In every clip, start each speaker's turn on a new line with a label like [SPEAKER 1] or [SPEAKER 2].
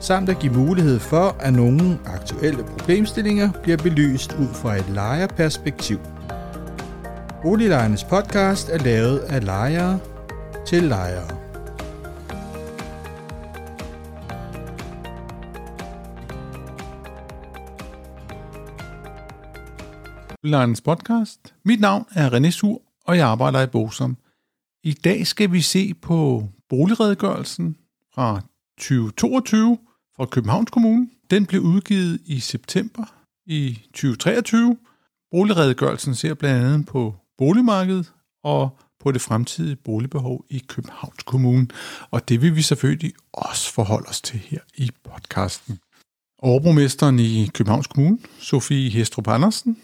[SPEAKER 1] samt at give mulighed for, at nogle aktuelle problemstillinger bliver belyst ud fra et lejerperspektiv. Boliglejernes podcast er lavet af lejere til lejere.
[SPEAKER 2] Boliglejernes podcast. Mit navn er René Sur, og jeg arbejder i Bosom. I dag skal vi se på boligredegørelsen fra 2022 fra Københavns Kommune. Den blev udgivet i september i 2023. Boligredegørelsen ser blandt andet på boligmarkedet og på det fremtidige boligbehov i Københavns Kommune. Og det vil vi selvfølgelig også forholde os til her i podcasten. Overborgmesteren i Københavns Kommune, Sofie Hestrup Andersen,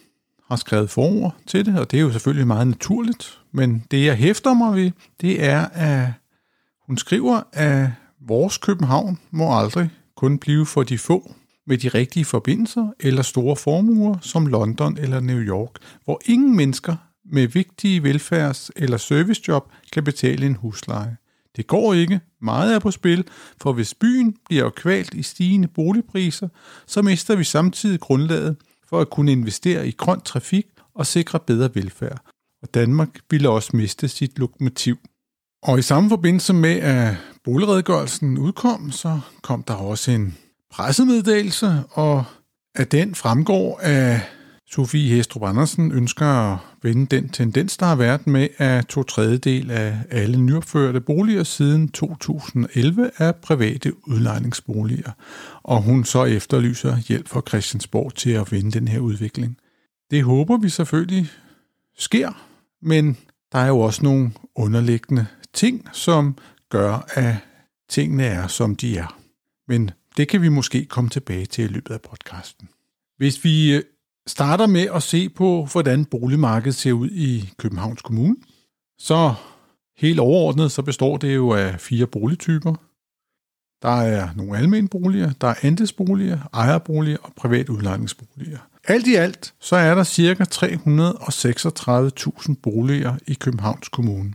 [SPEAKER 2] har skrevet forord til det, og det er jo selvfølgelig meget naturligt. Men det, jeg hæfter mig ved, det er, at hun skriver, at vores København må aldrig kun blive for de få med de rigtige forbindelser eller store formuer som London eller New York, hvor ingen mennesker med vigtige velfærds- eller servicejob kan betale en husleje. Det går ikke, meget er på spil, for hvis byen bliver kvalt i stigende boligpriser, så mister vi samtidig grundlaget for at kunne investere i grøn trafik og sikre bedre velfærd. Og Danmark ville også miste sit lokomotiv. Og i samme forbindelse med, at boligredegørelsen udkom, så kom der også en pressemeddelelse, og at den fremgår, at Sofie Hestrup Andersen ønsker at vende den tendens, der har været med, at to tredjedel af alle nyopførte boliger siden 2011 er private udlejningsboliger, og hun så efterlyser hjælp fra Christiansborg til at vende den her udvikling. Det håber vi selvfølgelig sker, men der er jo også nogle underliggende ting, som gør, at tingene er, som de er. Men det kan vi måske komme tilbage til i løbet af podcasten. Hvis vi øh, starter med at se på, hvordan boligmarkedet ser ud i Københavns Kommune, så helt overordnet, så består det jo af fire boligtyper. Der er nogle almene boliger, der er andelsboliger, ejerboliger og privat udlejningsboliger. Alt i alt, så er der ca. 336.000 boliger i Københavns Kommune.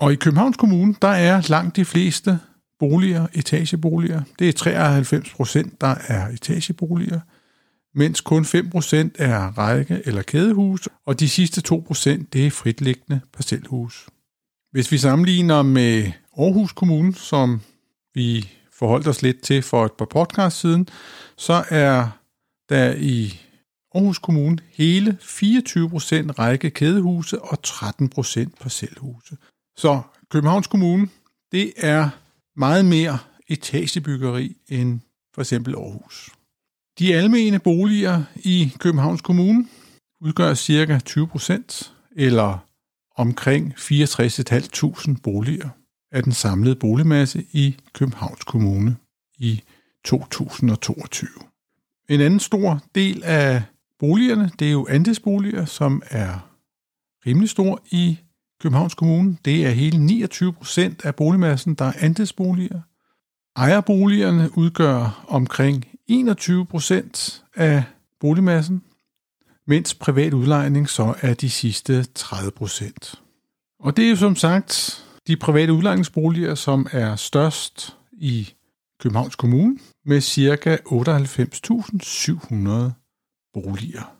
[SPEAKER 2] Og i Københavns Kommune, der er langt de fleste boliger etageboliger. Det er 93 procent, der er etageboliger, mens kun 5 procent er række- eller kædehus, og de sidste 2 procent, det er fritliggende parcelhus. Hvis vi sammenligner med Aarhus Kommune, som vi forholdt os lidt til for et par podcast siden, så er der i Aarhus Kommune hele 24 procent række kædehuse og 13 procent parcelhuse. Så Københavns Kommune, det er meget mere etagebyggeri end for eksempel Aarhus. De almene boliger i Københavns Kommune udgør ca. 20 procent, eller omkring 64.500 boliger af den samlede boligmasse i Københavns Kommune i 2022. En anden stor del af boligerne, det er jo andelsboliger, som er rimelig stor i Københavns Kommune. Det er hele 29 procent af boligmassen, der er andelsboliger. Ejerboligerne udgør omkring 21 procent af boligmassen, mens privat udlejning så er de sidste 30 procent. Og det er jo som sagt de private udlejningsboliger, som er størst i Københavns Kommune med ca. 98.700 boliger.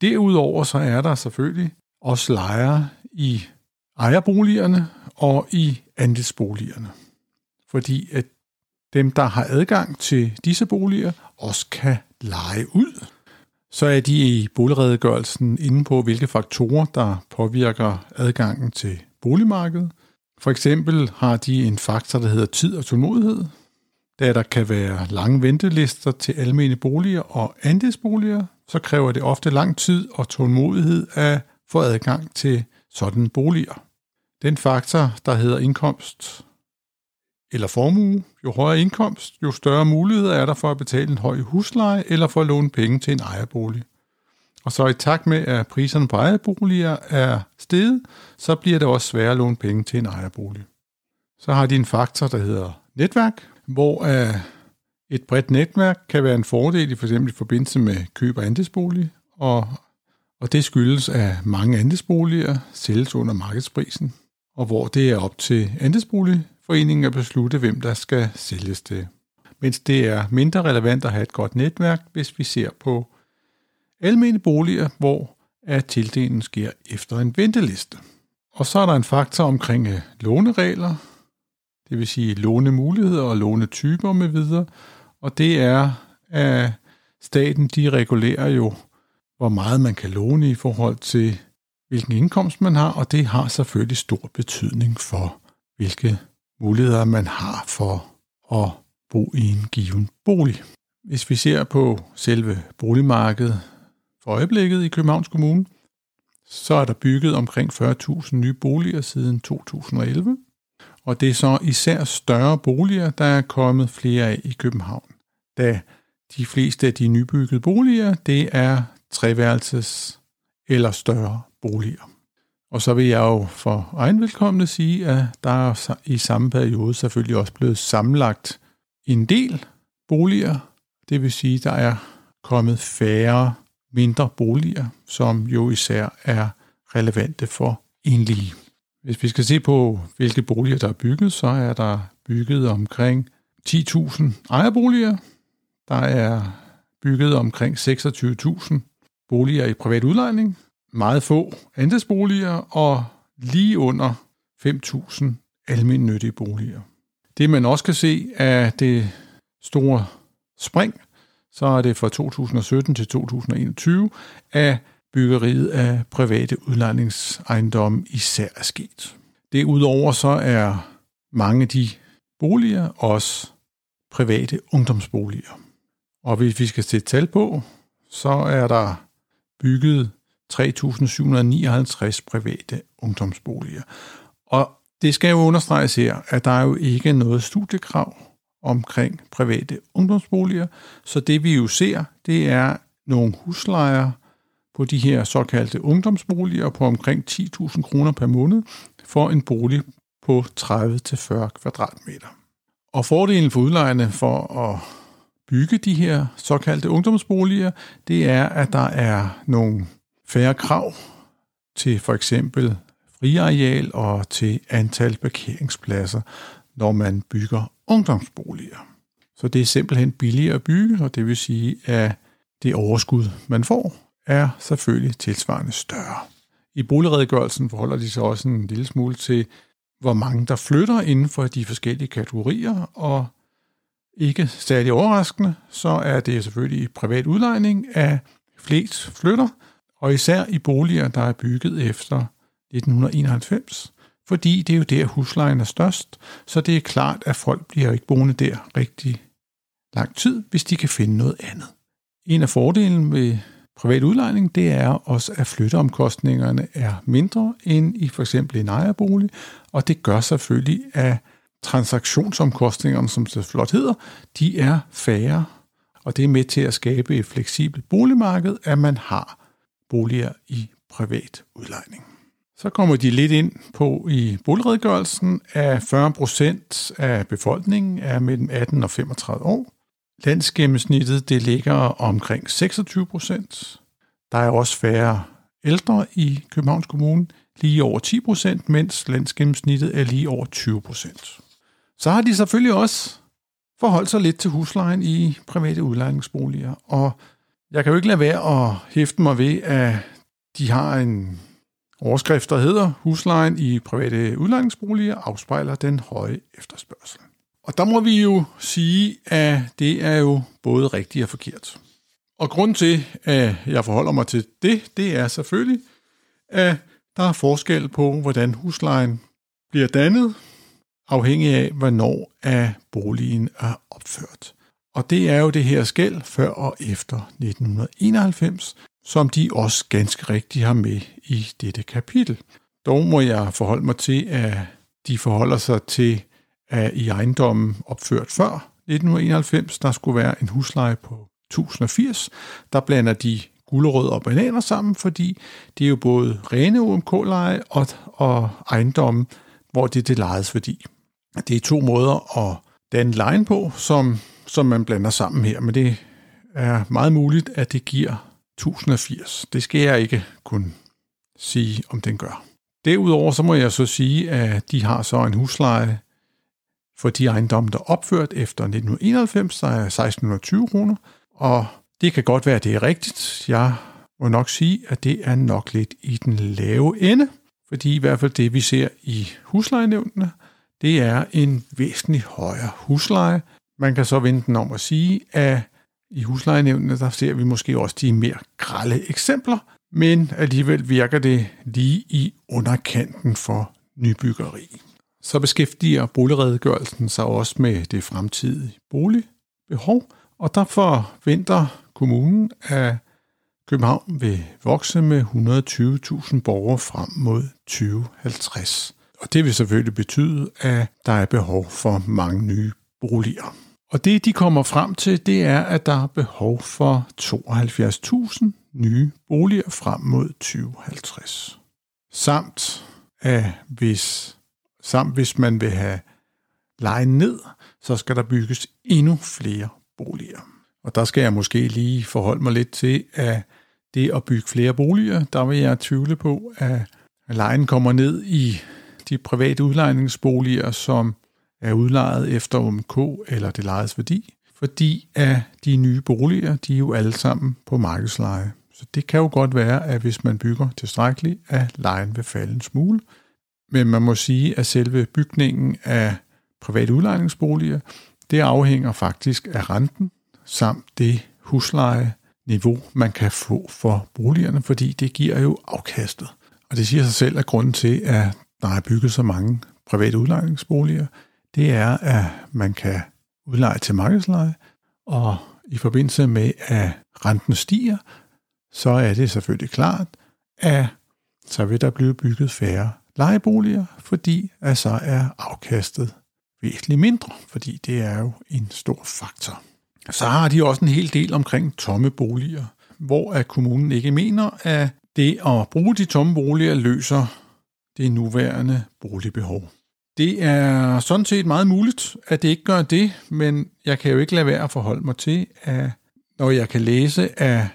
[SPEAKER 2] Derudover så er der selvfølgelig også lejere i ejerboligerne og i andelsboligerne. Fordi at dem, der har adgang til disse boliger, også kan lege ud. Så er de i boligredegørelsen inde på, hvilke faktorer, der påvirker adgangen til boligmarkedet. For eksempel har de en faktor, der hedder tid og tålmodighed, da der kan være lange ventelister til almene boliger og andelsboliger, så kræver det ofte lang tid og tålmodighed at få adgang til sådan boliger. Den faktor, der hedder indkomst eller formue. Jo højere indkomst, jo større muligheder er der for at betale en høj husleje eller for at låne penge til en ejerbolig. Og så i takt med, at priserne på ejerboliger er steget, så bliver det også sværere at låne penge til en ejerbolig. Så har de en faktor, der hedder netværk, hvor øh, et bredt netværk kan være en fordel i for eksempel i forbindelse med køb af andelsbolig, og, og det skyldes, at mange andelsboliger sælges under markedsprisen, og hvor det er op til andelsboligforeningen at beslutte, hvem der skal sælges det. Mens det er mindre relevant at have et godt netværk, hvis vi ser på almene boliger, hvor at tildelingen sker efter en venteliste. Og så er der en faktor omkring øh, låneregler, det vil sige lånemuligheder og lånetyper med videre, og det er, at staten de regulerer jo, hvor meget man kan låne i forhold til, hvilken indkomst man har, og det har selvfølgelig stor betydning for, hvilke muligheder man har for at bo i en given bolig. Hvis vi ser på selve boligmarkedet for øjeblikket i Københavns Kommune, så er der bygget omkring 40.000 nye boliger siden 2011, og det er så især større boliger, der er kommet flere af i København, da de fleste af de nybyggede boliger, det er treværelses eller større boliger. Og så vil jeg jo for egen velkomne sige, at der er i samme periode selvfølgelig også blevet sammenlagt en del boliger. Det vil sige, at der er kommet færre mindre boliger, som jo især er relevante for enlige. Hvis vi skal se på, hvilke boliger der er bygget, så er der bygget omkring 10.000 ejerboliger. Der er bygget omkring 26.000 boliger i privat udlejning. Meget få andelsboliger og lige under 5.000 almindelige boliger. Det man også kan se er det store spring, så er det fra 2017 til 2021, at byggeriet af private udlejningsejendomme især er sket. Derudover så er mange af de boliger også private ungdomsboliger. Og hvis vi skal sætte tal på, så er der bygget 3.759 private ungdomsboliger. Og det skal jo understreges her, at der er jo ikke noget studiekrav omkring private ungdomsboliger, så det vi jo ser, det er nogle huslejer, på de her såkaldte ungdomsboliger på omkring 10.000 kroner per måned for en bolig på 30-40 kvadratmeter. Og fordelen for udlejerne for at bygge de her såkaldte ungdomsboliger, det er, at der er nogle færre krav til for eksempel friareal og til antal parkeringspladser, når man bygger ungdomsboliger. Så det er simpelthen billigere at bygge, og det vil sige, at det overskud, man får, er selvfølgelig tilsvarende større. I boligredegørelsen forholder de sig også en lille smule til, hvor mange der flytter inden for de forskellige kategorier, og ikke særlig overraskende, så er det selvfølgelig privat udlejning af flest flytter, og især i boliger, der er bygget efter 1991, fordi det er jo der huslejen er størst, så det er klart, at folk bliver ikke boende der rigtig lang tid, hvis de kan finde noget andet. En af fordelen ved privat udlejning, det er også, at flytteomkostningerne er mindre end i for eksempel en ejerbolig, og det gør selvfølgelig, at transaktionsomkostningerne, som det flot hedder, de er færre, og det er med til at skabe et fleksibelt boligmarked, at man har boliger i privat udlejning. Så kommer de lidt ind på i boligredegørelsen, at 40 procent af befolkningen er mellem 18 og 35 år, Landsgennemsnittet det ligger omkring 26 procent. Der er også færre ældre i Københavns Kommune, lige over 10 procent, mens landsgennemsnittet er lige over 20 procent. Så har de selvfølgelig også forholdt sig lidt til huslejen i private udlejningsboliger, og jeg kan jo ikke lade være at hæfte mig ved, at de har en overskrift, der hedder Huslejen i private udlejningsboliger afspejler den høje efterspørgsel. Og der må vi jo sige, at det er jo både rigtigt og forkert. Og grund til, at jeg forholder mig til det, det er selvfølgelig, at der er forskel på, hvordan huslejen bliver dannet, afhængig af, hvornår er boligen er opført. Og det er jo det her skæld før og efter 1991, som de også ganske rigtigt har med i dette kapitel. Dog må jeg forholde mig til, at de forholder sig til af i ejendommen opført før 1991, der skulle være en husleje på 1080. Der blander de gulerødder og bananer sammen, fordi det er jo både rene UMK-leje og, og ejendommen, hvor det er det lejes værdi. Det er to måder at danne lejen på, som, som man blander sammen her, men det er meget muligt, at det giver 1080. Det skal jeg ikke kunne sige, om den gør. Derudover så må jeg så sige, at de har så en husleje for de ejendomme, der er opført efter 1991, så er 1620 kroner, og det kan godt være, at det er rigtigt. Jeg må nok sige, at det er nok lidt i den lave ende, fordi i hvert fald det, vi ser i huslejenævnene, det er en væsentlig højere husleje. Man kan så vente den om at sige, at i huslejenævnene, der ser vi måske også de mere grælde eksempler, men alligevel virker det lige i underkanten for nybyggeri. Så beskæftiger boligredegørelsen sig også med det fremtidige boligbehov, og der forventer kommunen, at København vil vokse med 120.000 borgere frem mod 2050. Og det vil selvfølgelig betyde, at der er behov for mange nye boliger. Og det, de kommer frem til, det er, at der er behov for 72.000 nye boliger frem mod 2050. Samt, at hvis, samt hvis man vil have lejen ned, så skal der bygges endnu flere boliger. Og der skal jeg måske lige forholde mig lidt til, at det at bygge flere boliger, der vil jeg tvivle på, at lejen kommer ned i de private udlejningsboliger, som er udlejet efter OMK eller det lejes værdi, fordi at de nye boliger, de er jo alle sammen på markedsleje. Så det kan jo godt være, at hvis man bygger tilstrækkeligt, at lejen vil falde en smule. Men man må sige, at selve bygningen af private udlejningsboliger, det afhænger faktisk af renten, samt det huslejeniveau, man kan få for boligerne, fordi det giver jo afkastet. Og det siger sig selv, at grunden til, at der er bygget så mange private udlejningsboliger, det er, at man kan udleje til markedsleje, og i forbindelse med, at renten stiger, så er det selvfølgelig klart, at så vil der blive bygget færre lejeboliger, fordi at så er afkastet væsentligt mindre, fordi det er jo en stor faktor. Så har de også en hel del omkring tomme boliger, hvor at kommunen ikke mener, at det at bruge de tomme boliger løser det nuværende boligbehov. Det er sådan set meget muligt, at det ikke gør det, men jeg kan jo ikke lade være at forholde mig til, at når jeg kan læse, at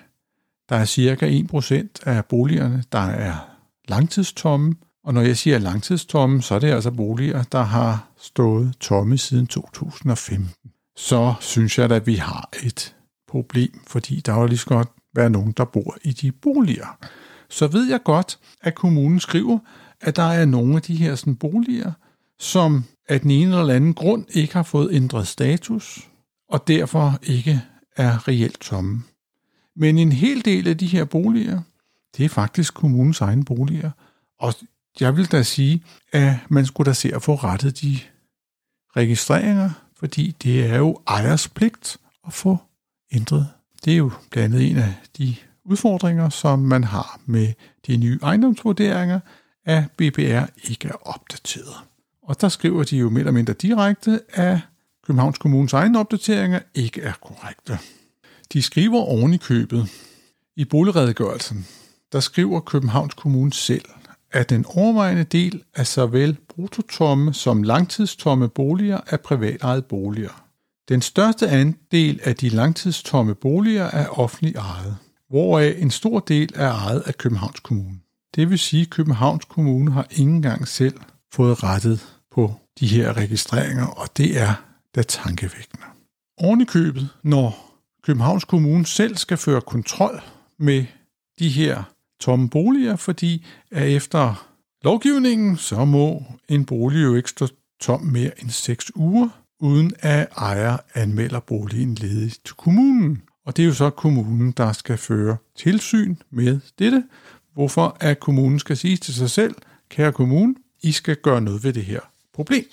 [SPEAKER 2] der er cirka 1% af boligerne, der er langtidstomme, og når jeg siger langtidstomme, så er det altså boliger, der har stået tomme siden 2015. Så synes jeg at vi har et problem, fordi der jo lige så godt være nogen, der bor i de boliger. Så ved jeg godt, at kommunen skriver, at der er nogle af de her sådan, boliger, som af den ene eller anden grund ikke har fået ændret status, og derfor ikke er reelt tomme. Men en hel del af de her boliger, det er faktisk kommunens egne boliger. Og jeg vil da sige, at man skulle da se at få rettet de registreringer, fordi det er jo ejers pligt at få ændret. Det er jo blandt andet en af de udfordringer, som man har med de nye ejendomsvurderinger, at BBR ikke er opdateret. Og der skriver de jo mere eller mindre direkte, at Københavns Kommunes egne opdateringer ikke er korrekte. De skriver oven i købet. I boligredegørelsen, der skriver Københavns Kommune selv, at den overvejende del af såvel brutotomme som langtidstomme boliger er privatejede boliger. Den største andel af de langtidstomme boliger er offentligt ejet, hvoraf en stor del er ejet af Københavns Kommune. Det vil sige, at Københavns Kommune har ingen gang selv fået rettet på de her registreringer, og det er da tankevækkende. Oven i købet, når Københavns Kommune selv skal føre kontrol med de her tomme boliger, fordi at efter lovgivningen, så må en bolig jo ikke stå tom mere end 6 uger, uden at ejer anmelder boligen ledig til kommunen. Og det er jo så kommunen, der skal føre tilsyn med dette, hvorfor at kommunen skal sige til sig selv, kære kommune, I skal gøre noget ved det her problem.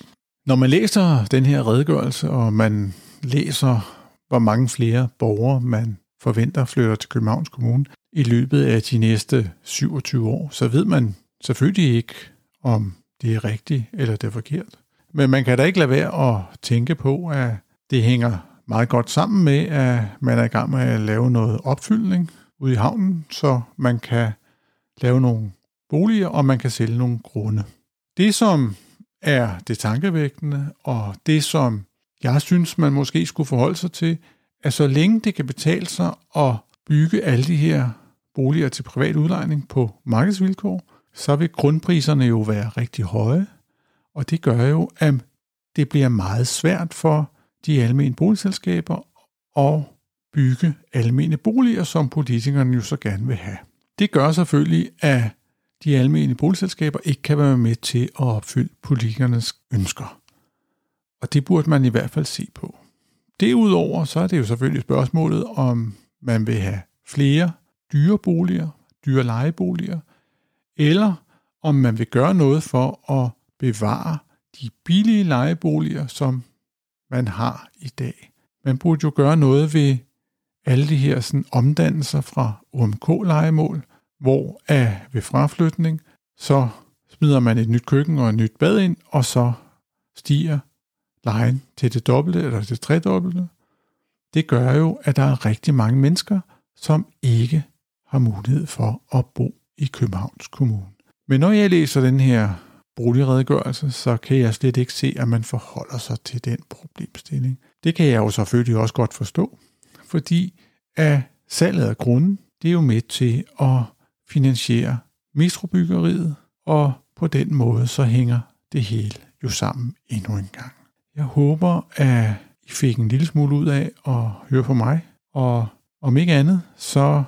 [SPEAKER 2] Når man læser den her redegørelse, og man læser hvor mange flere borgere man forventer flytter til Københavns Kommune i løbet af de næste 27 år, så ved man selvfølgelig ikke, om det er rigtigt eller det er forkert. Men man kan da ikke lade være at tænke på, at det hænger meget godt sammen med, at man er i gang med at lave noget opfyldning ude i havnen, så man kan lave nogle boliger, og man kan sælge nogle grunde. Det, som er det tankevækkende, og det, som jeg synes, man måske skulle forholde sig til, at så længe det kan betale sig at bygge alle de her boliger til privat udlejning på markedsvilkår, så vil grundpriserne jo være rigtig høje, og det gør jo, at det bliver meget svært for de almene boligselskaber at bygge almene boliger, som politikerne jo så gerne vil have. Det gør selvfølgelig, at de almene boligselskaber ikke kan være med til at opfylde politikernes ønsker. Og det burde man i hvert fald se på. Derudover så er det jo selvfølgelig spørgsmålet, om man vil have flere dyre boliger, dyre lejeboliger, eller om man vil gøre noget for at bevare de billige lejeboliger, som man har i dag. Man burde jo gøre noget ved alle de her sådan, omdannelser fra OMK-lejemål, hvor af ved fraflytning, så smider man et nyt køkken og et nyt bad ind, og så stiger lejen til det dobbelte eller det tredobbelte. Det gør jo, at der er rigtig mange mennesker, som ikke har mulighed for at bo i Københavns Kommune. Men når jeg læser den her boligredegørelse, så kan jeg slet ikke se, at man forholder sig til den problemstilling. Det kan jeg jo selvfølgelig også godt forstå, fordi at salget af grunden, det er jo med til at finansiere metrobyggeriet, og på den måde så hænger det hele jo sammen endnu en gang. Jeg håber, at I fik en lille smule ud af at høre på mig, og om ikke andet, så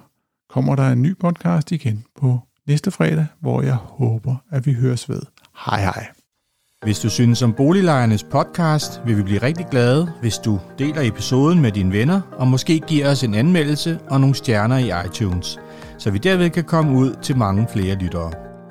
[SPEAKER 2] kommer der en ny podcast igen på næste fredag, hvor jeg håber, at vi høres ved. Hej hej.
[SPEAKER 1] Hvis du synes om Boliglejernes podcast, vil vi blive rigtig glade, hvis du deler episoden med dine venner, og måske giver os en anmeldelse og nogle stjerner i iTunes, så vi derved kan komme ud til mange flere lyttere.